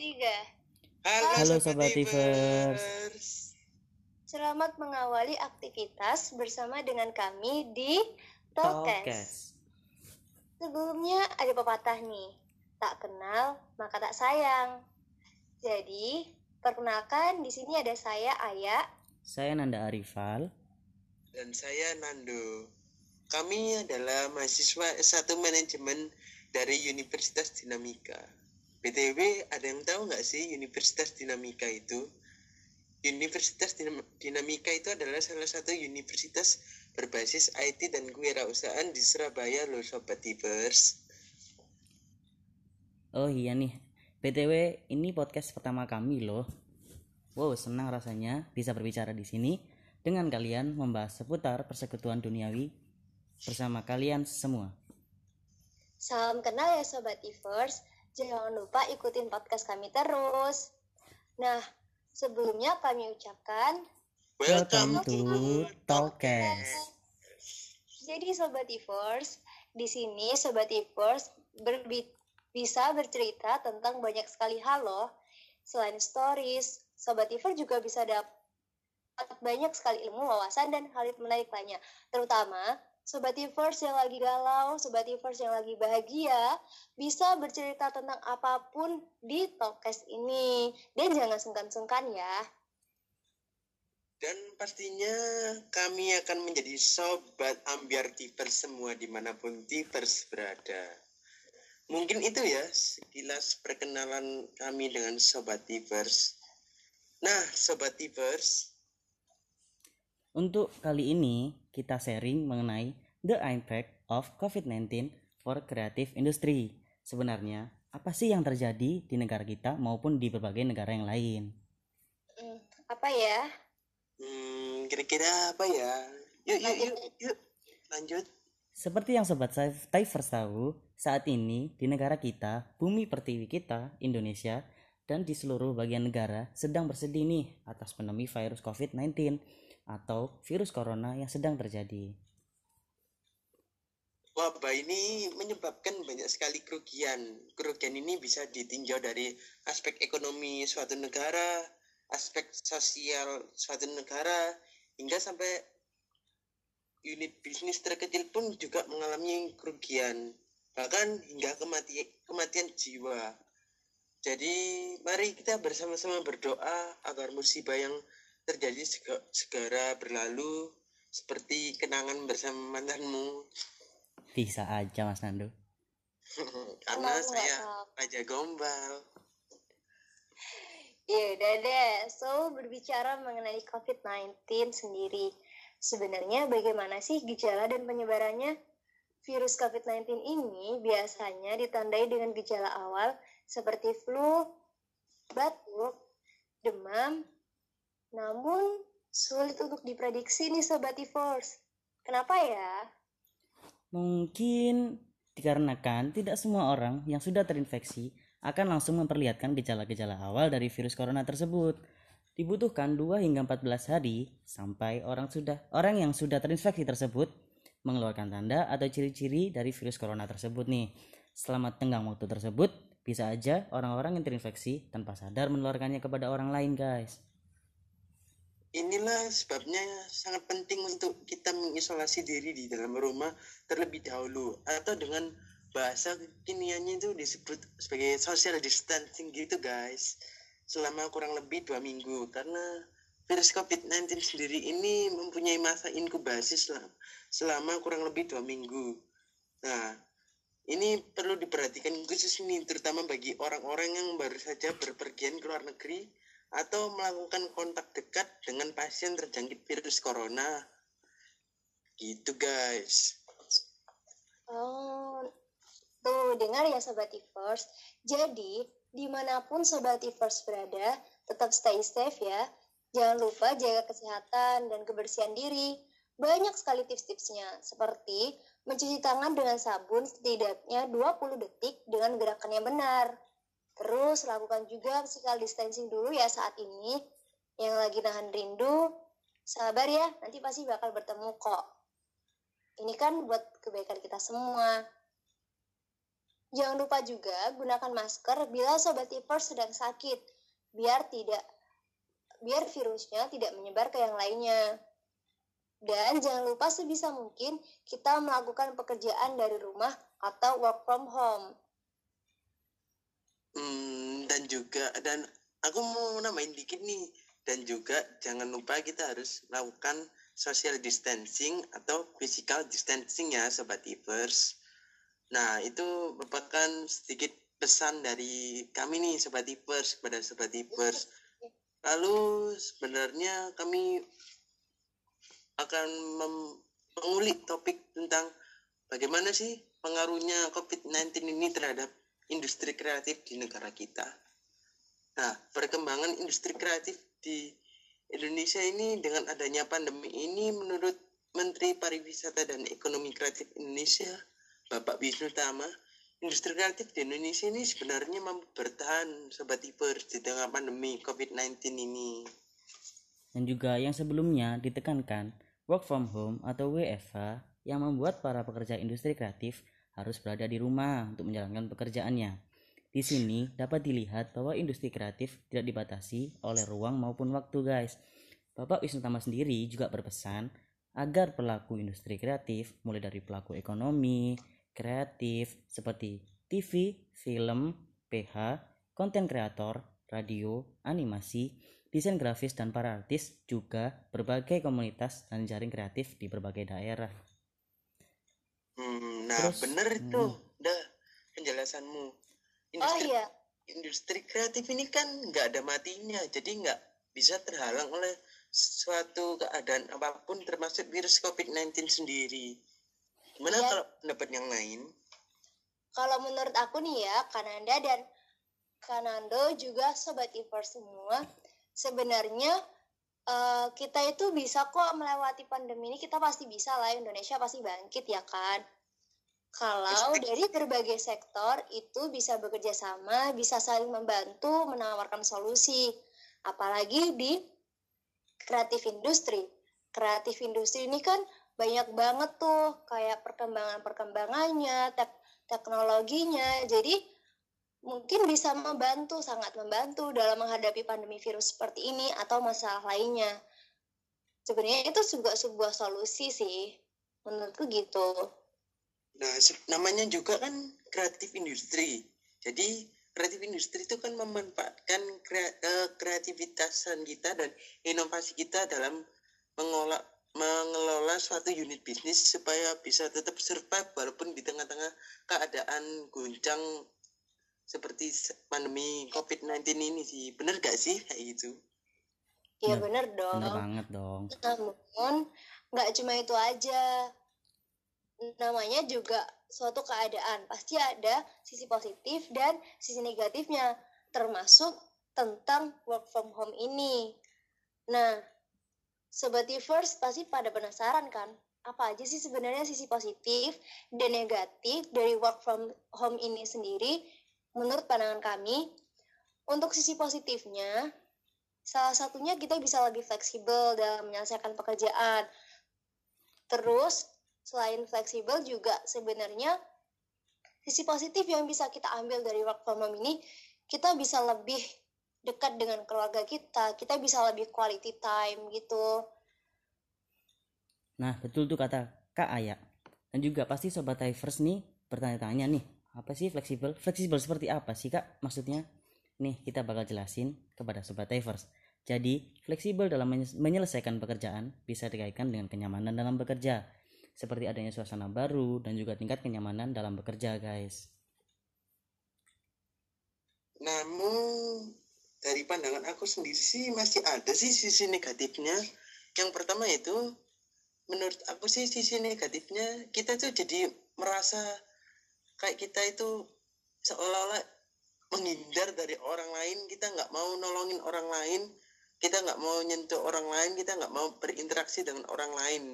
Tiga. Halo, Halo, Sobat Tivers. Selamat mengawali aktivitas bersama dengan kami di Talkcast. Talkcast. Sebelumnya ada pepatah nih, tak kenal maka tak sayang. Jadi, perkenalkan di sini ada saya Aya. Saya Nanda Arifal. Dan saya Nando. Kami adalah mahasiswa S1 Manajemen dari Universitas Dinamika. BTW, ada yang tahu nggak sih Universitas Dinamika itu? Universitas Dinam- Dinamika itu adalah salah satu universitas berbasis IT dan kewirausahaan di Surabaya loh Sobat Tivers. Oh iya nih, BTW ini podcast pertama kami loh. Wow, senang rasanya bisa berbicara di sini dengan kalian membahas seputar persekutuan duniawi bersama kalian semua. Salam kenal ya Sobat Ivers. Jangan lupa ikutin podcast kami terus. Nah, sebelumnya kami ucapkan Welcome to Talkcast. Jadi Sobat Ivers, di sini Sobat Ivers berbi- bisa bercerita tentang banyak sekali hal loh. Selain stories, Sobat Ivers juga bisa dapat banyak sekali ilmu, wawasan, dan hal menarik lainnya. Terutama Sobat Ivers yang lagi galau, Sobat Ivers yang lagi bahagia, bisa bercerita tentang apa pun di Talkcast ini. Dan jangan sungkan-sungkan ya. Dan pastinya kami akan menjadi sobat ambiar Tivers semua di mana pun Tivers berada. Mungkin itu ya sekilas perkenalan kami dengan sobat Tivers. Nah, sobat Tivers, Untuk kali ini kita sharing mengenai the impact of COVID-19 for creative industry. Sebenarnya apa sih yang terjadi di negara kita maupun di berbagai negara yang lain? Hmm, apa ya? hmm, kira-kira apa ya? Yuk, yuk, yuk, yuk, lanjut. Seperti yang Sobat Tivers tahu, saat ini di negara kita, bumi pertiwi kita, Indonesia, dan di seluruh bagian negara sedang bersedih nih atas pandemi virus COVID-19 atau virus corona yang sedang terjadi. Wabah ini menyebabkan banyak sekali kerugian. Kerugian ini bisa ditinjau dari aspek ekonomi suatu negara, aspek sosial suatu negara, hingga sampai unit bisnis terkecil pun juga mengalami kerugian, bahkan hingga kemati kematian jiwa. Jadi mari kita bersama-sama berdoa agar musibah yang terjadi segera berlalu seperti kenangan bersama mantanmu Bisa aja Mas Nando. karena Kenapa saya raja gombal Ya udah deh, so berbicara mengenai COVID-19 sendiri. Sebenarnya bagaimana sih gejala dan penyebarannya? Virus COVID-19 ini biasanya ditandai dengan gejala awal seperti flu, batuk, demam, namun sulit untuk diprediksi nih Sobat Tivers. Kenapa ya? Mungkin dikarenakan tidak semua orang yang sudah terinfeksi akan langsung memperlihatkan gejala-gejala awal dari virus corona tersebut. Dibutuhkan 2 hingga 14 hari sampai orang sudah orang yang sudah terinfeksi tersebut mengeluarkan tanda atau ciri-ciri dari virus corona tersebut nih. Selama tenggang waktu tersebut, bisa aja orang-orang yang terinfeksi tanpa sadar menularkannya kepada orang lain, guys. Inilah sebabnya sangat penting untuk kita mengisolasi diri di dalam rumah terlebih dahulu atau dengan bahasa kekiniannya itu disebut sebagai social distancing gitu guys. Selama kurang lebih dua minggu. Karena virus COVID-19 sendiri ini mempunyai masa inkubasi selama, selama kurang lebih dua minggu. Nah ini perlu diperhatikan khusus ini terutama bagi orang-orang yang baru saja berpergian ke luar negeri atau melakukan kontak dekat dengan pasien terjangkit virus corona. Gitu guys. Oh, tuh dengar ya Sobat Tivers. Jadi, di mana pun Sobat Tivers berada, tetap stay safe ya. Jangan lupa jaga kesehatan dan kebersihan diri. Banyak sekali tips-tipsnya, seperti mencuci tangan dengan sabun setidaknya 20 detik dengan gerakan yang benar. Terus lakukan juga physical distancing dulu ya saat ini. Yang lagi nahan rindu, sabar ya, nanti pasti bakal bertemu kok. Ini kan buat kebaikan kita semua. Jangan lupa juga gunakan masker bila sobat tipers sedang sakit, biar tidak biar virusnya tidak menyebar ke yang lainnya. Dan jangan lupa sebisa mungkin kita melakukan pekerjaan dari rumah atau work from home. Hmm, dan juga dan aku mau nambahin dikit nih dan juga jangan lupa kita harus melakukan social distancing atau physical distancing ya sobat Ivers. Nah, itu merupakan sedikit pesan dari kami nih Sobat Ipers kepada Sobat Ipers. Lalu sebenarnya kami akan mengulik topik tentang bagaimana sih pengaruhnya COVID-19 ini terhadap industri kreatif di negara kita. Nah, perkembangan industri kreatif di Indonesia ini dengan adanya pandemi ini menurut Menteri Pariwisata dan Ekonomi Kreatif Indonesia Bapak Wisnu Tama, industri kreatif di Indonesia ini sebenarnya mampu bertahan sobat hiper di tengah pandemi COVID-19 ini. Dan juga yang sebelumnya ditekankan work from home atau WFH yang membuat para pekerja industri kreatif harus berada di rumah untuk menjalankan pekerjaannya. Di sini dapat dilihat bahwa industri kreatif tidak dibatasi oleh ruang maupun waktu guys. Bapak Wisnu Tama sendiri juga berpesan agar pelaku industri kreatif mulai dari pelaku ekonomi, kreatif seperti TV, film, PH, konten kreator, radio, animasi, desain grafis dan para artis juga berbagai komunitas dan jaring kreatif di berbagai daerah. Nah Terus, bener itu, hmm. dah penjelasanmu. Industri, oh iya. Industri kreatif ini kan nggak ada matinya, jadi nggak bisa terhalang oleh suatu keadaan apa pun termasuk virus COVID-19 sendiri. Gimana ya. kalau pendapat yang lain? Kalau menurut aku nih ya, Kananda dan Kanando juga sobat Iver semua, sebenarnya uh, kita itu bisa kok melewati pandemi ini, kita pasti bisa lah, Indonesia pasti bangkit ya kan. Kalau dari berbagai sektor itu bisa bekerja sama, bisa saling membantu, menawarkan solusi. Apalagi di kreatif industri. Kreatif industri ini kan banyak banget tuh kayak perkembangan-perkembangannya, tek teknologinya. Jadi mungkin bisa membantu, sangat membantu dalam menghadapi pandemi virus seperti ini atau masalah lainnya. Sebenarnya itu juga sebuah solusi sih, menurutku gitu. Nah, namanya juga kan kreatif industri. Jadi kreatif industri itu kan memanfaatkan eh, kreativitasan kita dan inovasi kita dalam mengolah mengelola suatu unit bisnis supaya bisa tetap survive walaupun di tengah-tengah keadaan guncang seperti pandemi COVID-19 ini sih. Bener gak sih kayak gitu? Iya bener dong. Bener banget dong. Namun nggak cuma itu aja. Namanya juga suatu keadaan. Pasti ada sisi positif dan sisi negatifnya. Termasuk tentang work from home ini. Nah, Sobat Tivers pasti pada penasaran kan? Apa aja sih sebenarnya sisi positif dan negatif dari work from home ini sendiri menurut pandangan kami? Untuk sisi positifnya, salah satunya kita bisa lebih fleksibel dalam menyelesaikan pekerjaan. Terus, selain fleksibel juga sebenarnya sisi positif yang bisa kita ambil dari work from home ini, kita bisa lebih dekat dengan keluarga kita, kita bisa lebih quality time gitu. Nah, betul tuh kata Kak Aya. Dan juga pasti Sobat Divers nih bertanya-tanya nih, apa sih fleksibel? Fleksibel seperti apa sih Kak maksudnya? Nih, kita bakal jelasin kepada Sobat Divers. Jadi, fleksibel dalam menyelesaikan pekerjaan bisa dikaitkan dengan kenyamanan dalam bekerja. Seperti adanya suasana baru dan juga tingkat kenyamanan dalam bekerja, guys. Namun, dari pandangan aku sendiri sih masih ada sih sisi negatifnya. Yang pertama itu menurut aku sih sisi negatifnya kita tuh jadi merasa kayak kita itu seolah-olah menghindar dari orang lain kita nggak mau nolongin orang lain kita nggak mau nyentuh orang lain kita nggak mau berinteraksi dengan orang lain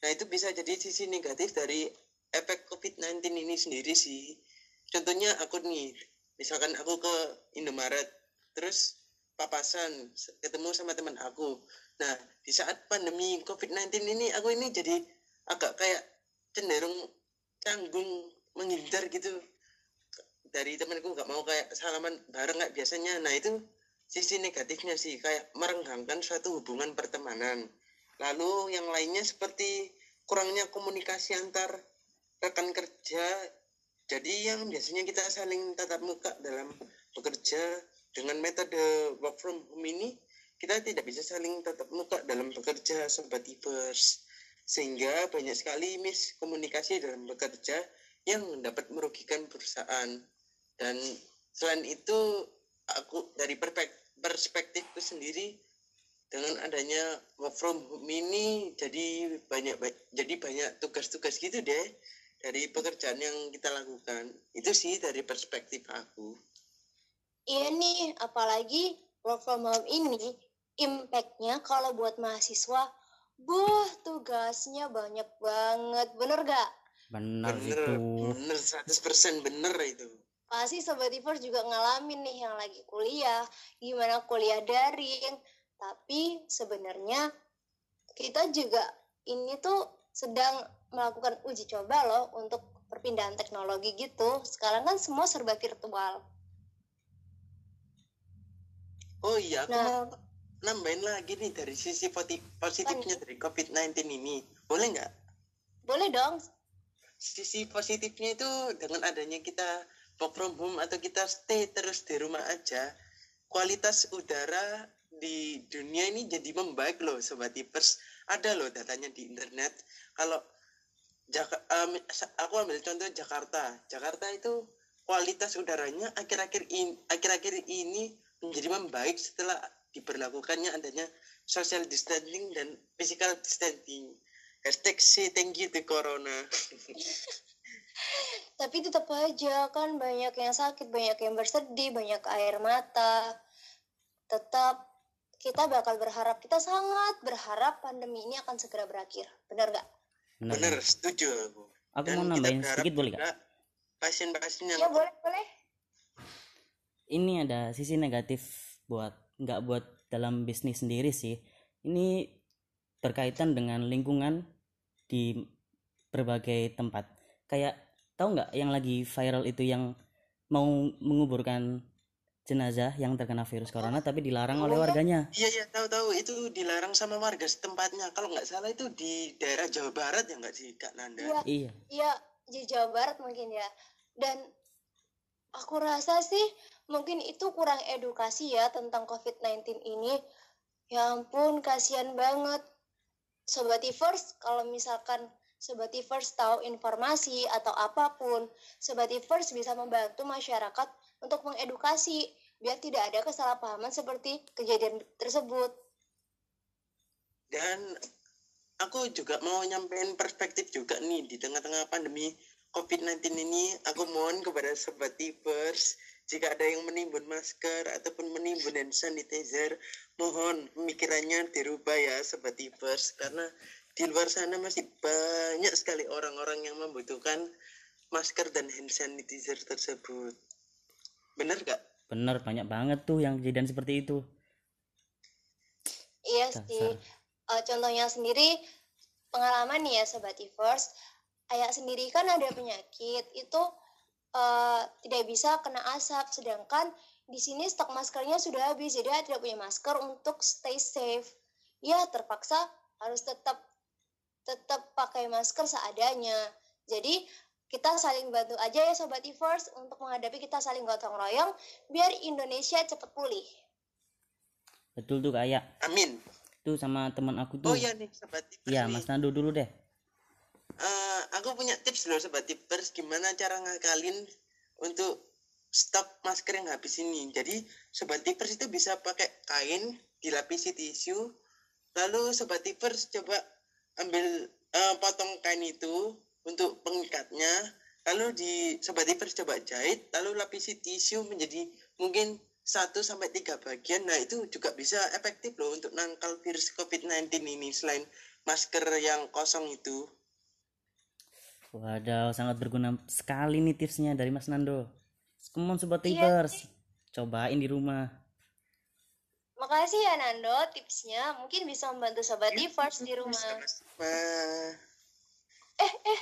nah itu bisa jadi sisi negatif dari efek COVID-19 ini sendiri sih. Contohnya aku nih misalkan aku ke Indomaret terus papasan ketemu sama teman aku. Nah di saat pandemi covid-19 ini aku ini jadi agak kayak cenderung canggung menghindar gitu. Dari temanku nggak mau kayak salaman bareng kayak biasanya. Nah itu sisi negatifnya sih kayak merenggangkan suatu hubungan pertemanan lalu yang lainnya seperti kurangnya komunikasi antar rekan kerja. Jadi yang biasanya kita saling tatap muka dalam bekerja dengan metode work from home ini kita tidak bisa saling tatap muka dalam bekerja sobat Ivers sehingga banyak sekali miskomunikasi dalam bekerja yang dapat merugikan perusahaan. Dan selain itu aku dari perspektifku sendiri dengan adanya work from home ini jadi banyak jadi banyak tugas-tugas gitu deh dari pekerjaan yang kita lakukan. Itu sih dari perspektif aku. Iya nih apalagi work from home ini impactnya kalau buat mahasiswa buh tugasnya banyak banget. Bener gak benar bener itu bener 100% bener itu. Pasti sobat Ivers juga ngalamin nih yang lagi kuliah gimana kuliah daring tapi sebenarnya kita juga ini tuh sedang melakukan uji coba loh untuk perpindahan teknologi gitu. Sekarang kan semua serba virtual. oh iya aku Nah. mau nambahin lagi nih dari sisi positifnya dari COVID-19 ini boleh nggak Boleh dong. sisi positifnya itu dengan adanya kita work from home atau kita stay terus di rumah aja kualitas udara di dunia ini jadi membaik loh sobat Ipers ada loh datanya di internet. Kalau Jaka, em, sa- aku ambil contoh Jakarta. Jakarta itu kualitas udaranya akhir-akhir ini akhir-akhir ini menjadi membaik setelah diberlakukannya adanya social distancing dan physical distancing. Hashtag say thank you to corona. Tapi tetap aja kan banyak yang sakit, banyak yang bersedih, banyak air mata. Tetap kita bakal berharap, kita sangat berharap pandemi ini akan segera berakhir. Benar gak? benar bener setuju aku aku Dan mau nambahin sedikit boleh kak pasien-pasien yang Ya boleh, boleh. ini ada sisi negatif buat nggak buat dalam bisnis sendiri sih ini berkaitan dengan lingkungan di berbagai tempat kayak tahu nggak yang lagi viral itu yang mau menguburkan jenazah yang terkena virus corona tapi dilarang oleh warganya Iya iya tahu tahu itu dilarang sama warga setempatnya. Kalau nggak salah itu di daerah Jawa Barat ya nggak sih Kak Nanda? Iya, iya ya di Jawa Barat mungkin ya. Dan aku rasa sih mungkin itu kurang edukasi ya tentang COVID-19 ini. Ya ampun, kasihan banget. Sobat Ivers, kalau misalkan Sobat Ivers tahu informasi atau apa pun, Sobat Ivers bisa membantu masyarakat untuk mengedukasi biar tidak ada kesalahpahaman seperti kejadian tersebut. Dan aku juga mau nyampein perspektif juga nih di tengah-tengah pandemi COVID-19 ini aku mohon kepada sobat tipers jika ada yang menimbun masker ataupun menimbun hand sanitizer mohon pemikirannya dirubah ya sobat tipers karena di luar sana masih banyak sekali orang-orang yang membutuhkan masker dan hand sanitizer tersebut bener gak? Bener banyak banget tuh yang kejadian seperti itu Iya Dasar. sih. Eh, contohnya sendiri pengalaman nih ya sobat Ivers, ayah sendiri kan ada penyakit itu eh, tidak bisa kena asap, sedangkan di sini stok maskernya sudah habis, jadi ayah tidak punya masker untuk stay safe. Ya terpaksa harus tetap tetap pakai masker seadanya. Jadi kita saling bantu aja ya sobat Ivers untuk menghadapi kita saling gotong royong biar Indonesia cepat pulih. betul tuh kayak Amin tuh sama teman aku tuh oh iya nih sobat tipers iya. Mas Nando dulu deh Eh, aku punya tips loh sobat tipers gimana cara ngakalin untuk stok masker yang habis ini. Jadi sobat tipers itu bisa pakai kain dilapisi tisu. Lalu sobat tipers coba ambil eh, potong kain itu untuk pengikatnya. Lalu di sobat tipers coba jahit, lalu lapisi tisu menjadi mungkin 1 sampai 3 bagian. Nah, itu juga bisa efektif loh untuk nangkal virus COVID-19 ini selain masker yang kosong itu. Wadaw, sangat berguna sekali nih tipsnya dari Mas Nando. Come on Sobat Iya Tipers, cobain di rumah. Makasih ya Nando tipsnya. Mungkin bisa membantu sobat Ivers di rumah. Sama-sama. Ya, nggak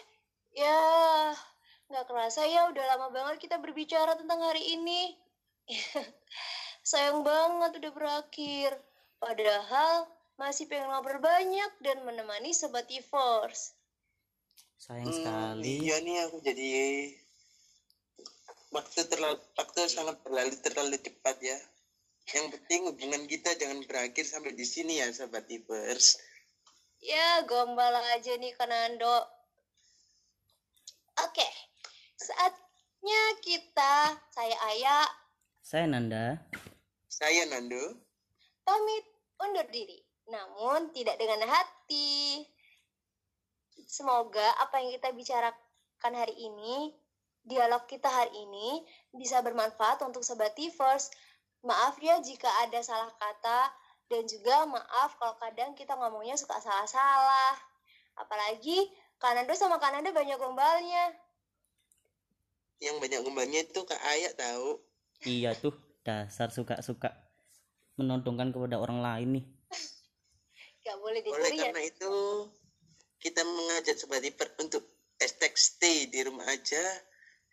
kerasa ya udah lama banget kita berbicara tentang hari ini. Sayang banget udah berakhir. Padahal masih pengen ngobrol banyak dan menemani Sobat Force. Sayang Hmm, sekali. Iya nih aku jadi waktu terlalu waktu sangat berlalu terlalu cepat ya. Yang penting hubungan kita jangan berakhir sampai di sini ya sahabat Ipers. Ya, gombal aja nih Kanando. Oke, saatnya saya Aya, Saya Nanda. Saya Nando. pamit undur diri. Namun tidak dengan hati. Semoga apa yang kita bicarakan hari ini, dialog kita hari ini, bisa bermanfaat untuk Sobat Tivers. Maaf ya jika ada salah kata, dan juga maaf kalau kadang kita ngomongnya suka salah-salah. Apalagi Kananda sama Kananda banyak gombalnya. Yang banyak gombalnya itu Kak Ayak tahu. Iya tuh, dasar suka-suka menodongkan kepada orang lain nih. Gak boleh Oleh dicuri ya. karena itu kita mengajak sobat Ipers untuk hashtag stay di rumah aja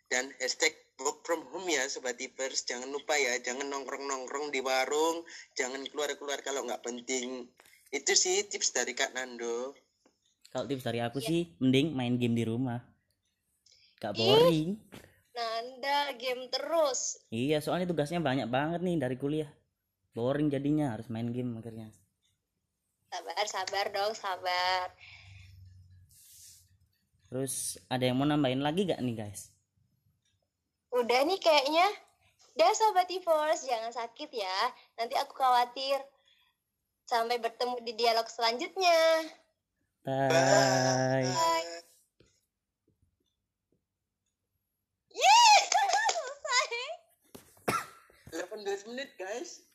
dan hashtag work from home ya sobat Ipers. Jangan lupa ya, jangan nongkrong-nongkrong di warung, jangan keluar-keluar kalau nggak penting. Itu sih tips dari Kak Nando. Kalau tips dari aku sih, mending main game di rumah. Gak boring. Nanda game terus. Iya, soalnya tugasnya banyak banget nih dari kuliah. Boring jadinya, harus main game akhirnya. Sabar, sabar dong, sabar. Terus ada yang mau nambahin lagi gak nih guys? Udah nih kayaknya. Dah Sobat Force, jangan sakit ya. Nanti aku khawatir. Sampai bertemu di dialog selanjutnya. Bye. Bye. Yeay! Selesai. 18 menit guys.